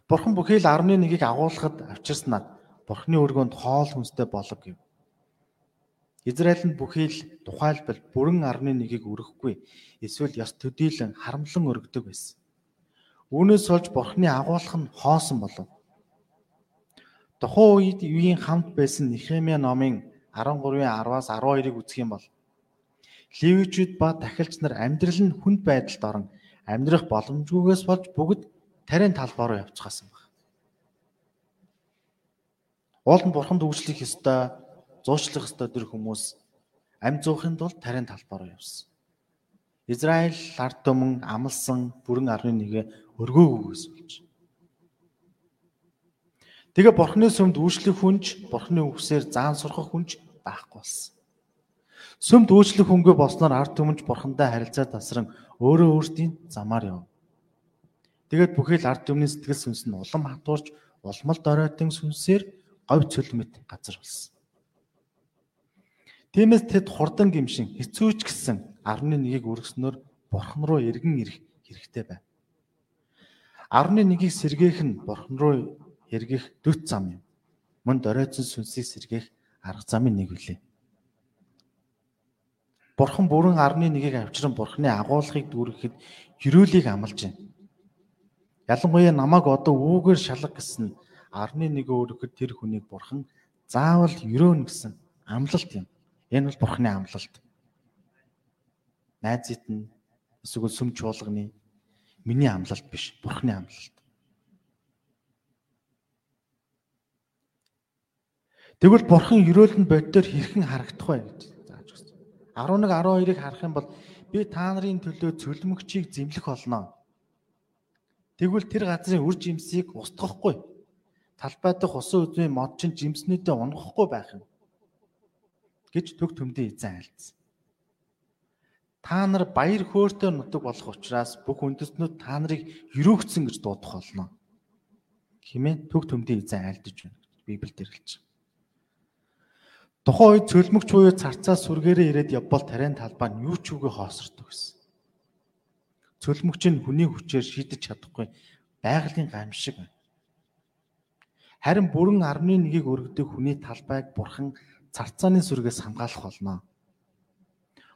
Бурхан бүхий л 11-ийг агуулхад авчирснаа Бурханы өргөөнд хоол хүнстэй болог гэв. Израильд бүхий л тухайлбал бүрэн 11-ийг өргөхгүй эсвэл ёс төдийлөн харамлан өргөдөг байсан. Үүнээс болж Бурхны агуулах нь хоосон болов. Тухайн үед үеийн хамт байсан Нехемия номын 13-ийн 10-аас 12-ыг үзэх юм бол Ливичүүд ба тахилч нар амьдрал нь хүнд байдалд орон амьдрах боломжгүйгээс болж бүгд тарийн талбай руу явчихсан баг. Уул нь бурханд үйлчлэх ёстой зуучлах ёстой тэр хүмүүс амь зуухын тулд тарийн талбай руу явсан. Израиль ард түмэн амлсан бүрэн 11-гээ өргөөгөөс болж. Тэгээ бурхны сүмд үйлчлэх хүнж, бурхны үгсээр заан сурах хүнж байхгүй болсон. Сүмд үйлчлэх хөнгөө болсноор ард түмэнж бурхандаа харилцаа тасран өөрөө өөрсдийн замаар яв. Тэгээд бүхэл ард түмний сэтгэл сүнс нь улам хатуурч улмал доройтон сүнсээр говь цөлмөт газар болсон. Тиймээс тэд хурдан гимшин хэцүүч гисэн 11-ийг үргэснөөр бурхан руу эргэн ирэх хэрэгтэй байна. 11-ийг сэргээх нь бурхан руу эргэх дөт зам юм. Мөн доройтсон сүнсийг сэргээх арга замын нэг үлээ. Бурхан бүрэн 11-ийг авчран бурханы агуулгыг дүүрэхэд хөрөөлийг амлаж байна. Ялангуяа намайг одоо үүгээр шалга гэсэн 11-ийг өргөхөд тэр хүнийг бурхан заавал өрөөнө гэсэн амлалт юм. Энэ бол бурхны амлалт. Найзит нь эсвэл сүм чуулганы миний амлалт биш, бурхны амлалт. Тэгвэл бурхан ерөөлн боддоор хэрхэн харагдах вэ гэж зааж өгсөн. 11 12-ыг харах юм бол би та нарын төлөө цөлмөгчийг зэмлэх болно. Тэгвэл тэр газрын үр жимсийг устгахгүй. Талбай дахь усан үзмийн мод чинь жимснүүдээ унгахгүй байх юм гэж төг төмдөө эзэн айлцсан. та нар баяр хөөртэй нутаг болох учраас бүх үндэстнүүд та нарыг өрөөгцөн гэж дуудах болно. Химээ төг төмдийн эзэн айлдж байна. Библиэд ирлж. Тухайн үед цөлмөгч буюу царцаас сүргээрээ ирээд явбал тариан талбай нь юу ч үгүй хоосордог гэсэн. Цөлмөгч нь хүний хүчээр шийдэж чадахгүй байгалийн гамшиг байна. Харин бүрэн 11-ийг өргөдөг хүний талбайг бурхан царцааны сүргээс хамгаалах болно.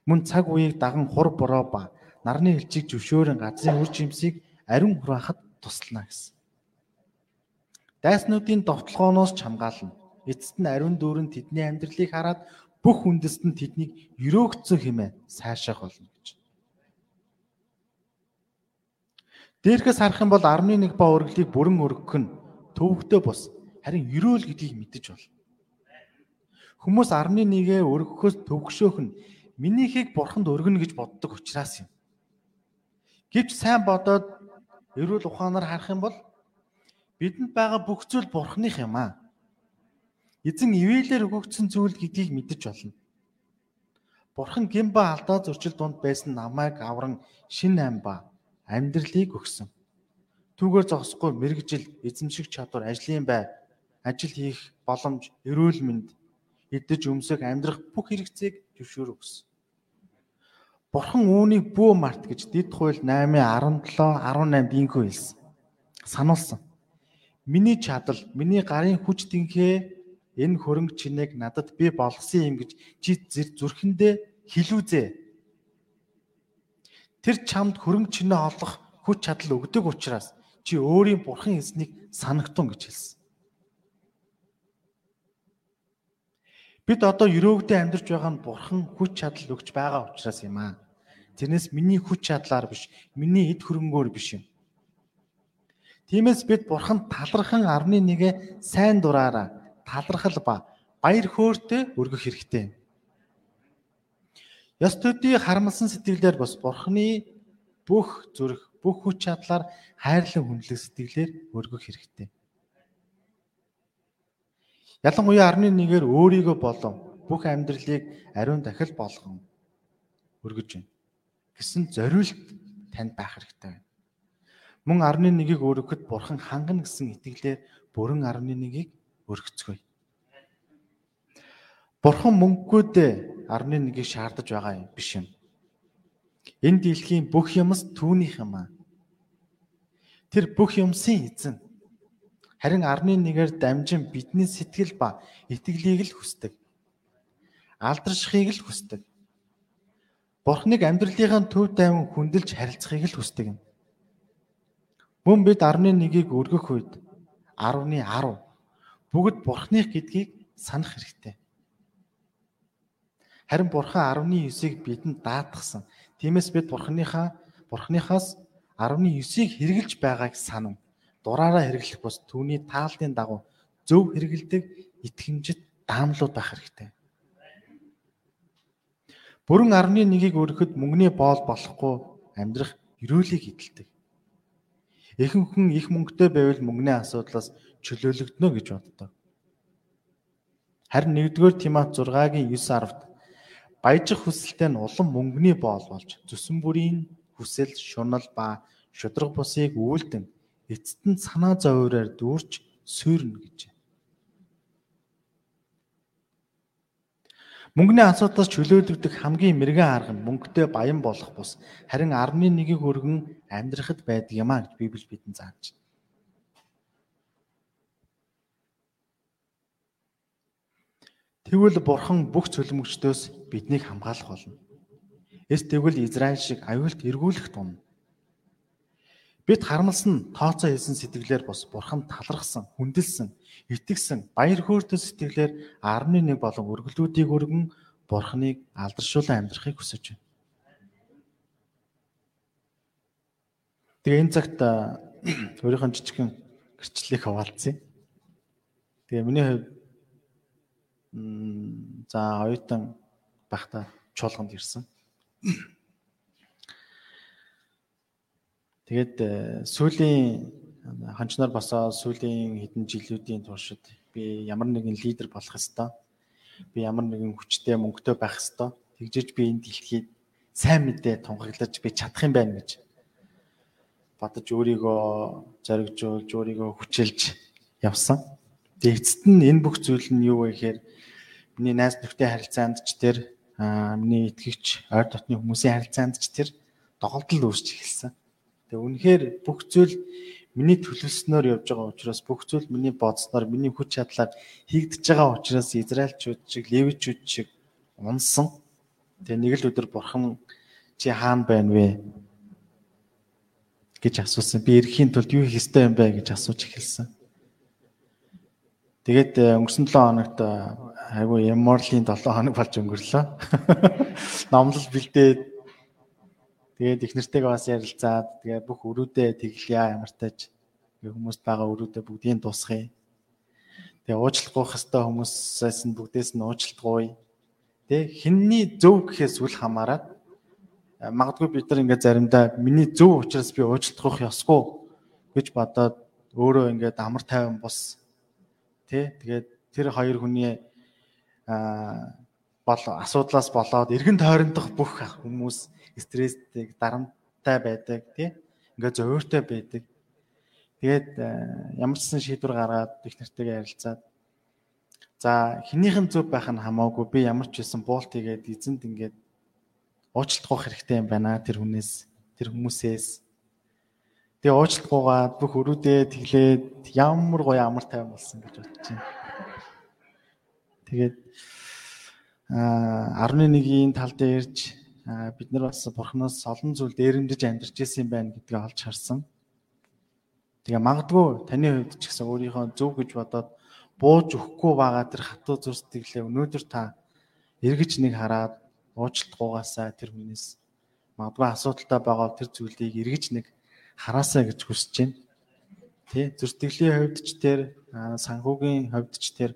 Мөн цаг үеийг даган хур бороо ба нарны элчиг зөвшөөрөн газрын үр жимсийг ариун хураахад туслана гэсэн. Дайснуудын довтлогооноос ч хамгаална эцэст нь ариун дүүрэн тэдний амьдралыг хараад бүх үндэст нь тэднийг өрөөгцөн хэмээн сайшаах болно гэж. Дээрхээс харах юм бол 11 ба өргөлийг бүрэн өргөх нь төвөгтэй бус харин өрөөл гэдгийг мэдэж болно. Хүмүүс 11-гээ өргөхөөс төвөгшөөх нь минийхийг бурханд өргөнө гэж боддог учраас юм. Гэвч сайн бодоод эрүүл ухаанаар харах юм бол бидэнд байгаа бүх зүйл бурханых юм аа. Эзэн ивэлээр өгөгдсөн зүйл гэдгийг мэдэж болно. Бурхан гимба алдаа зөрчил дунд байсан намайг авран шин ам ба амьдралыг өгсөн. Түүгээр зогсохгүй мэрэгжил, эзэмших чадвар, ажлын бай, ажил хийх боломж, эрүүл мэнд, идэж өмсөх, амьдрах бүх хэрэгцээг зөвшөөр өгсөн. Бурхан үүнийг бүү март гэж дэд хууль 8:17 18-д инхүү хэлсэн. Сануулсан. Миний чадал, миний гарын хүч тэнхээ энэ хөрөнгө чинийг надад би болгосон юм гэж чи зүрхэндээ хэлүүзээ. Тэр чамд хөрөнгө чинээ олох хүч чадал өгдөг учраас чи өөрийн бурхан эзнийг санагтун гэж хэлсэн. Бид одоо өрөөгдөө амьдарч байгаа нь бурхан хүч чадал өгч байгаа учраас юм аа. Тэрнээс миний хүч чадлаар биш, миний эд хөрөнгөөр биш юм. Тиймээс бид бурханд талархан 11-гээ сайн дураараа талархал ба баяр хөөртэй өргөх хэрэгтэй. Ёс төдий харамлсан сэтгэлээр бас Бурхны бүх зүрх, бүх хүч чадлаар хайрлан хүндлэх сэтгэлээр өргөх хэрэгтэй. Ялангуяа 11-ээр өөрийгөө болон бүх амьдралыг ариун дахил болгон өргөж байна гэсэн зориулт танд байх хэрэгтэй байна. Мөн 11-ийг өргөхөд бурхан хангана гэсэн итгэлээр бүрэн 11-ийг өргөцгөөе. Бурхан мөнгөгүй 11-ийг шаардаж байгаа юм биш юм. Энэ дэлхийн бүх юмс түүнийх юм аа. Тэр бүх юмсын эзэн. Харин 11-ээр дамжин бидний сэтгэл ба итгэлийг л хүсдэг. Алдаршихыг л хүсдэг. Бурхныг амьдралынхаа төв тайван хүндэлж харилцахыг л хүсдэг юм. Мөн бид 11-ийг өргөх үед 10-ны 10 бүгд бурхных гэдгийг санах хэрэгтэй. Харин бурхан 19-ыг бидэнд даатгсан. Тиймээс бид бурханыхаа бурханыхаас 19-ыг хэрэгжилж байгааг санав. Дураараа хэрэглэх бус түүний таалтын дагуу зөв хэрэгэлдэг итгэмжит даамлууд байх хэрэгтэй. Бүрэн 11-ийг өргөхөд мөнгөний боол болохгүй амьдрах өрөөлийг эдэлдэг. Ихэнх хүн их мөнгөтэй байвал мөнгөний асуудлаас чөлөөлөгднө гэж боддог. Харин 1-р Тимот 6-гийн 9-10-д баяжих хүсэлтэй нь улам мөнгөний боол болж зүсэн бүрийн хүсэл, шунал ба шудраг бусыг үйлдэн эцэст нь санаа зовоороор дүүрч суурна гэж. Мөнгөний асуудлаас чөлөөлөгдөх хамгийн мэрэгэн арга нь мөнгөтэй баян болох бус харин 11-ийг өргөн амьдрахад байдаг юм а гэж Библи бидэнд зааж байна. Тэгвэл бурхан бүх цөлмөгчдөөс биднийг хамгаалах болно. Эс тэгвэл Израиль шиг аюулт эргүүлэх тун. Бид харамлсан тооцоо хийсэн сэтгэлээр бос бурхан талархсан, хүндэлсэн итгэсэн баяр хөөртэй сэтгэлээр 11 болон өргөлүүдийг өргөн Бурхныг алдаршуулан амьдрахыг хүсэж байна. Тэгээ энэ цагт өөрийнхөө жижигхэн гэрчлэлийг хаваалцъя. Тэгээ миний хувьд за оюутан байхдаа чуулганд ирсэн. Тэгээд сүүлийн ханчнаар босоо сүүлийн хэдэн жилүүдийн туршид би ямар нэгэн лидер болох хэвээр би ямар нэгэн хүчтэй мөнгөтэй байх хэвээр тэгжиж би энэ дэлхийд сайн мэдээ тунхаглаж би чадах юм байна гэж бодож өөрийгөө зоригжуулж өөрийгөө хүчилж явсан. Тэгээ эцэст нь энэ бүх зүйл нь юу вэ гэхээр миний найз нөхдөй харилцаанд ч тэр миний итгэгч ойр дотны хүмүүсийн харилцаанд ч тэр доголдол үүсч эхэлсэн. Тэгээ үнэхээр бүх зүйл миний төлөвлөснөөр явж байгаа учраас бүх зүйл миний бодсноор миний хүч чадлаар хийгдэж байгаа учраас Израильчууд шиг Левичүүд шиг унсан. Тэгээ нэг л өдөр бурхан чи хаана байна вэ гэж асуусан. Би ирэхийн тулд юу хийх ёстой юм бэ гэж асууж эхэлсэн. Тэгээд э, өнгөрсөн 7 хоногт э, айгүй Яморлийн 7 хоног болж өнгөрлөө. Номлол бэлдээд Тэгээд их нэртэйгээ бас ярилцаад тэгээ бүх өрүүдээ тэглэе ямартайч хүмүүст байгаа өрүүдээ бүгдийг дуусгая. Тэгээ уучлахгүй хэвээр хүмүүсээс нь бүгдээс нь уучлахгүй. Тэ хинний зөв гэхээс үл хамааран магадгүй бид нар ингээд заримдаа миний зөв учраас би уучлах ёсгүй гэж бодоод өөрөө ингээд амар тайван бус тэ тэгээд тэр хоёр хүний аа бол асуудлаас болоод эргэн тойрондох бүх хүмүүс стресстэй, дарамттай байдаг тий. Ингээ зөөртэй байдаг. Тэгээд э, ямар ч сан шийдвэр гаргаад их нэртэйгээ ярилцаад за хинийхэн зөв байх нь хамаагүй би ямар ч байсан буулт игээд эзэнд ингээд уучлах хэрэгтэй юм байна тэр хүнээс тэр хүмүүсээс Тэгээ уучлахгүйгаа бүх өрүүдээ тэглээд ямар гоё амар тайван болсон гэж бодож байна. Тэгээд 11-ийн тал дээр ирж бид нар бас бурхнаас олон зүйл дээрэмдэж амьдарч ирсэн байна гэдгийг олж харсан. Тэгээ магадгүй таны хувьд ч гэсэн өөрийнхөө зөв гэж бодоод бууж өгөхгүй байгаа тэр хатуу зүрстэглээ өнөөдөр та эргэж нэг хараад уучлалтгуугаасаа тэр хүнээс магадгүй асуудалтай байгаа тэр зүйлийг эргэж нэг хараасаа гэж хүсэж байна. Тэ зүрстгэлийн хувьд ч тэр санхүүгийн хувьд ч тэр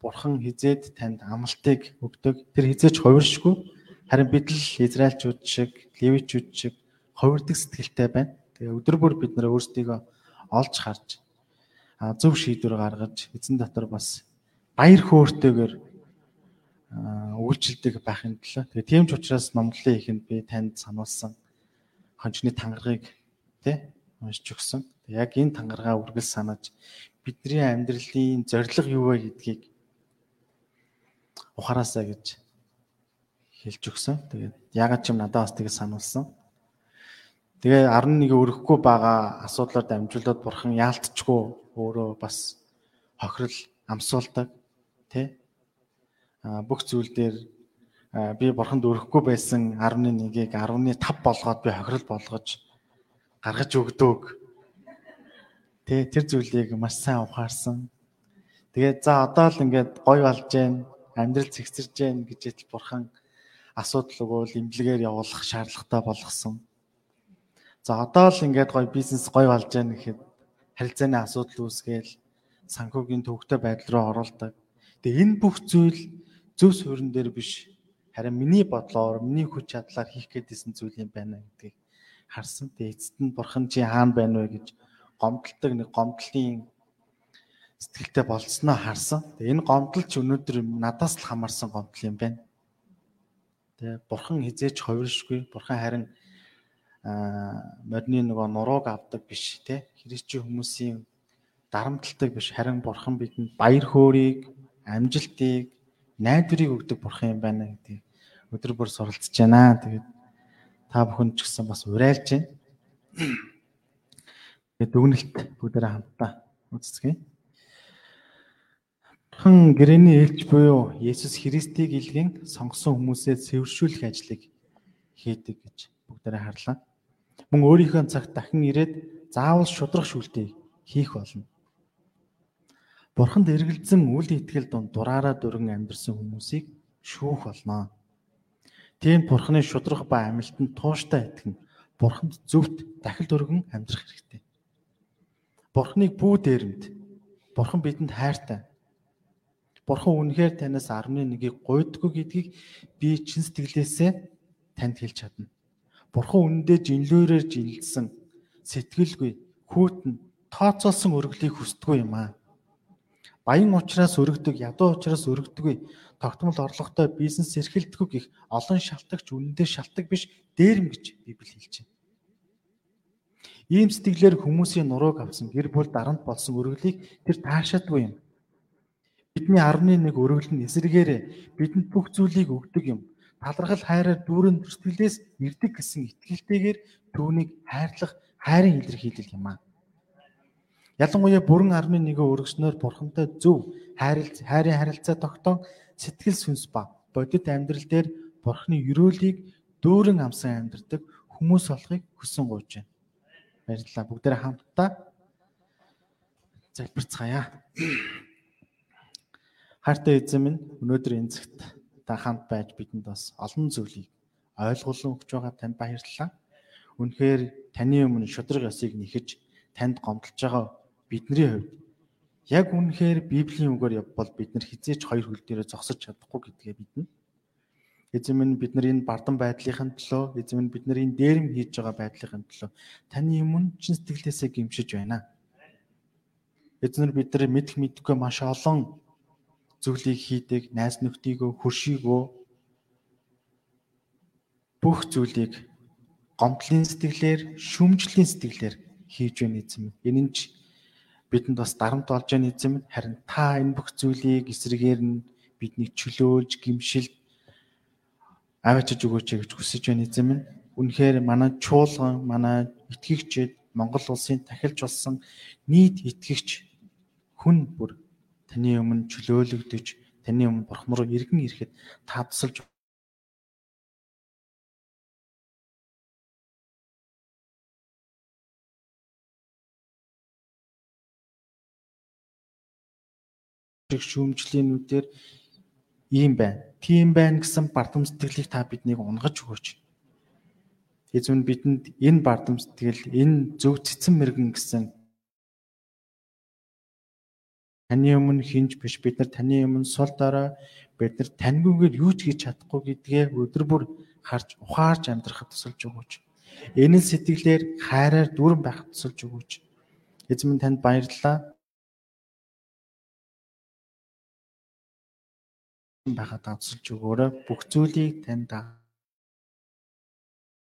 бурхан хизээд танд амлалтыг өгдөг. Тэр хизээч хувиршгүй Харин бид л Израильчууд шиг, Левичүүд шиг ховирдаг сэтгэлтэй байна. Тэгээ өдөр бүр бид нар өөрсдийгөө олж харж зөв шийдвэр гаргаж эзэн дотор бас баяр хөөртэйгээр үйлчлдэг байхын тулд тэгээ тийм ч учраас номлолын ихэнд би танд сануулсан хончны тангарыг тий уншиж өгсөн. Яг энэ тангаргаа үргэлж санаж бидний амьдралын зорилго юу вэ гэдгийг ухаараасаа гэж хэлж өгсөн. Тэгээд ягаад ч юм надад бас тэгж сануулсан. Тэгээ 11 өрөхгүй байгаа асуудлаар дамжуулаад бурхан яалтчгүй өөрөө бас хохирол амсуулдаг тий а бүх зүйл дээр би бурханд өрөхгүй байсан 11-ийг 10-5 болгоод би хохирол болгож гаргаж өгдөг тий тэр зүйлийг маш сайн ухаарсан тэгээд за одоо л ингээд гой болж гэн амьдрал цэгцэрж гэн гэж бурхан асуудал өгөөл имлэгээр явуулах шаардлагатай болгосон. За одоо л ингээд гоё бизнес гоё болж байна гэхэд харилцааны асуудал үүсгээл санхүүгийн төвөгтэй байдал руу оруулдаг. Тэгээ энэ бүх зүйл зөв суурин дээр биш харин миний бодлоор миний хүч чадлаар хийх гээдсэн зүйл юм байна гэдгийг харсан. Тэгээ эцэст нь бурхан чи хаана байна вэ гэж гомдолдог нэг гомдлын сэтгэлтэй болцсноо харсан. Тэгээ энэ гомдол ч өнөөдөр надаас л хамаарсан гомдол юм байна. Тэ бурхан хизээч хувиршгүй. Бурхан харин морины нөгөө нурууг авдаг биш те. Христчийн хүмүүсийн дарамталдаг биш. Харин бурхан бидэнд баяр хөөргийг, амжилтыг, найдварыг өгдөг бурхан юм байна гэдгийг өдөр бүр суралцж байна. Тэгээд та бүхэн ч гэсэн бас урайлж байна. Тэгээд дүгнэлт бүгдээрээ хамтдаа үзцгээе. Хан гэрэний ээлж буюу Есүс Христийг илгэн сонгосон хүмүүсээ цэвэршүүлэх ажлыг хийдэг гэж бүгдээрээ харлаа. Мөн өөрийнхөө цагт дахин ирээд заавал шудрах шүлтийг хийх болно. Бурханд эргэлзэн үл итгэл донд дураараа дөрөн амьдсан хүмүүсийг шүүх болно. Тийм Бурханы шудрах ба амилтанд тууштай итгэн Бурханд зөвхт дахил дөргөн амьдрах хэрэгтэй. Бурханыг бүү дээрэмд Бурхан бидэнд хайртай Бурхан үнэхээр танаас 11-ийг гуйдгүй гэдгийг би чин сэтгэлээсээ танд хэлж чадна. Бурхан үнэндээ жинлөөрөөр жилсэн сэтгэлгүй, хүүтэн тооцоолсон өргөлийг хүсдэггүй юм аа. Баян ухраас өргөдөг, ядуу ухраас өргөдөггүй, тогтмол орлоготой бизнес эрхэлдэггүй гих олон шалтгач үнэндээ шалтгаан биш дээрэм гэж Библи хэлж байна. Ийм сэтгэлээр хүмүүсийн нурууг авсан гэр бүл дарамт болсон өргөлийг тэр таашаадгүй юм. Бидний 11 өргөл нь эсрэгээрээ бидэнд бүх зүйлийг өгдөг юм. Талархал хайраар дүүрэн төрсгөлээс ирдэг гэсэн итгэлтэйгээр түүнийг хайрлах хайрын илэрхийлэл юм аа. Ялангуяа бүрэн 11 өргөснөөр бурхантай зөв хайрлц хайрын харилцаа тогтоон сэтгэл сүнс ба бодит амьдрал дээр бурхны өрөөлийг дүүрэн амсан амьдардаг хүмүүс болохыг хүсэн гуйж байна. Баярлалаа. Бүгдээрээ хамтдаа залбирцгаая. Хайртай эзэн минь өнөөдөр энэ цагт та хамт байж бидэнд бас олон зүйлийг ойлгуулсан өгч байгаа танд баярлалаа. Үнэхээр таны өмнө шудраг ёсыг нэхэж танд гомдолж байгаа бидний хувьд яг үнэхээр Библийн үгээр явбал бид нар хизээч хоёр хөл дээрээ зогсож чадахгүй гэдгээ биднэ Эзэн минь бидний бардам байдлынхын төлөө, эзэн минь бидний дээрэм хийж байгаа байдлынхын төлөө таны өмнө чин сэтгэлээсээ гимшиж байна. Эзэн бид нар мэдх мэдгүй маш олон зүйлийг хийдэг, найз нөхдийгөө хөршийгөө бүх зүйлийг гомдлын сэтгэлээр, шүмжлийн сэтгэлээр хийж байна эзэн минь. Энэ нь бидэнд бас дарамт болж байна эзэн минь. Харин та энэ бүх зүйлийг эсрэгээр нь биднийг чөлөөлж, гимшилт аваачиж өгөөч гэж хүсэж байна эзэн минь. Үнэхээр манай чуулган, манай итгэгчид Монгол улсын тахилж болсон нийт итгэгч хүн бүр таны өмнө чөлөөлөгдөж, таны өмнө бурхан руу иргэн ирэхэд та тусалж шүүмжлэнүүдээр ийм байна. Тийм байна гэсэн бардам сэтгэлийг та биднийг унгаж өгөөч. Эзэн бидэнд энэ бардам сэтгэл, энэ зөв цэцэн мэрэгэн гэсэн таны өмнө хинж биш бид нар таны өмнө сул дорой бид нар таньгүйгээр юу ч хийж чадахгүй гэдгээ өдөр бүр харж ухаарж амьдрахад тусалж өгөөч. Энэ сэтгэлээр хайраар дүүрэн байхад тусалж өгөөч. Эзэн минь танд баярлалаа. байхад авчилж өгөөрэй. Бүх зүйлийг танд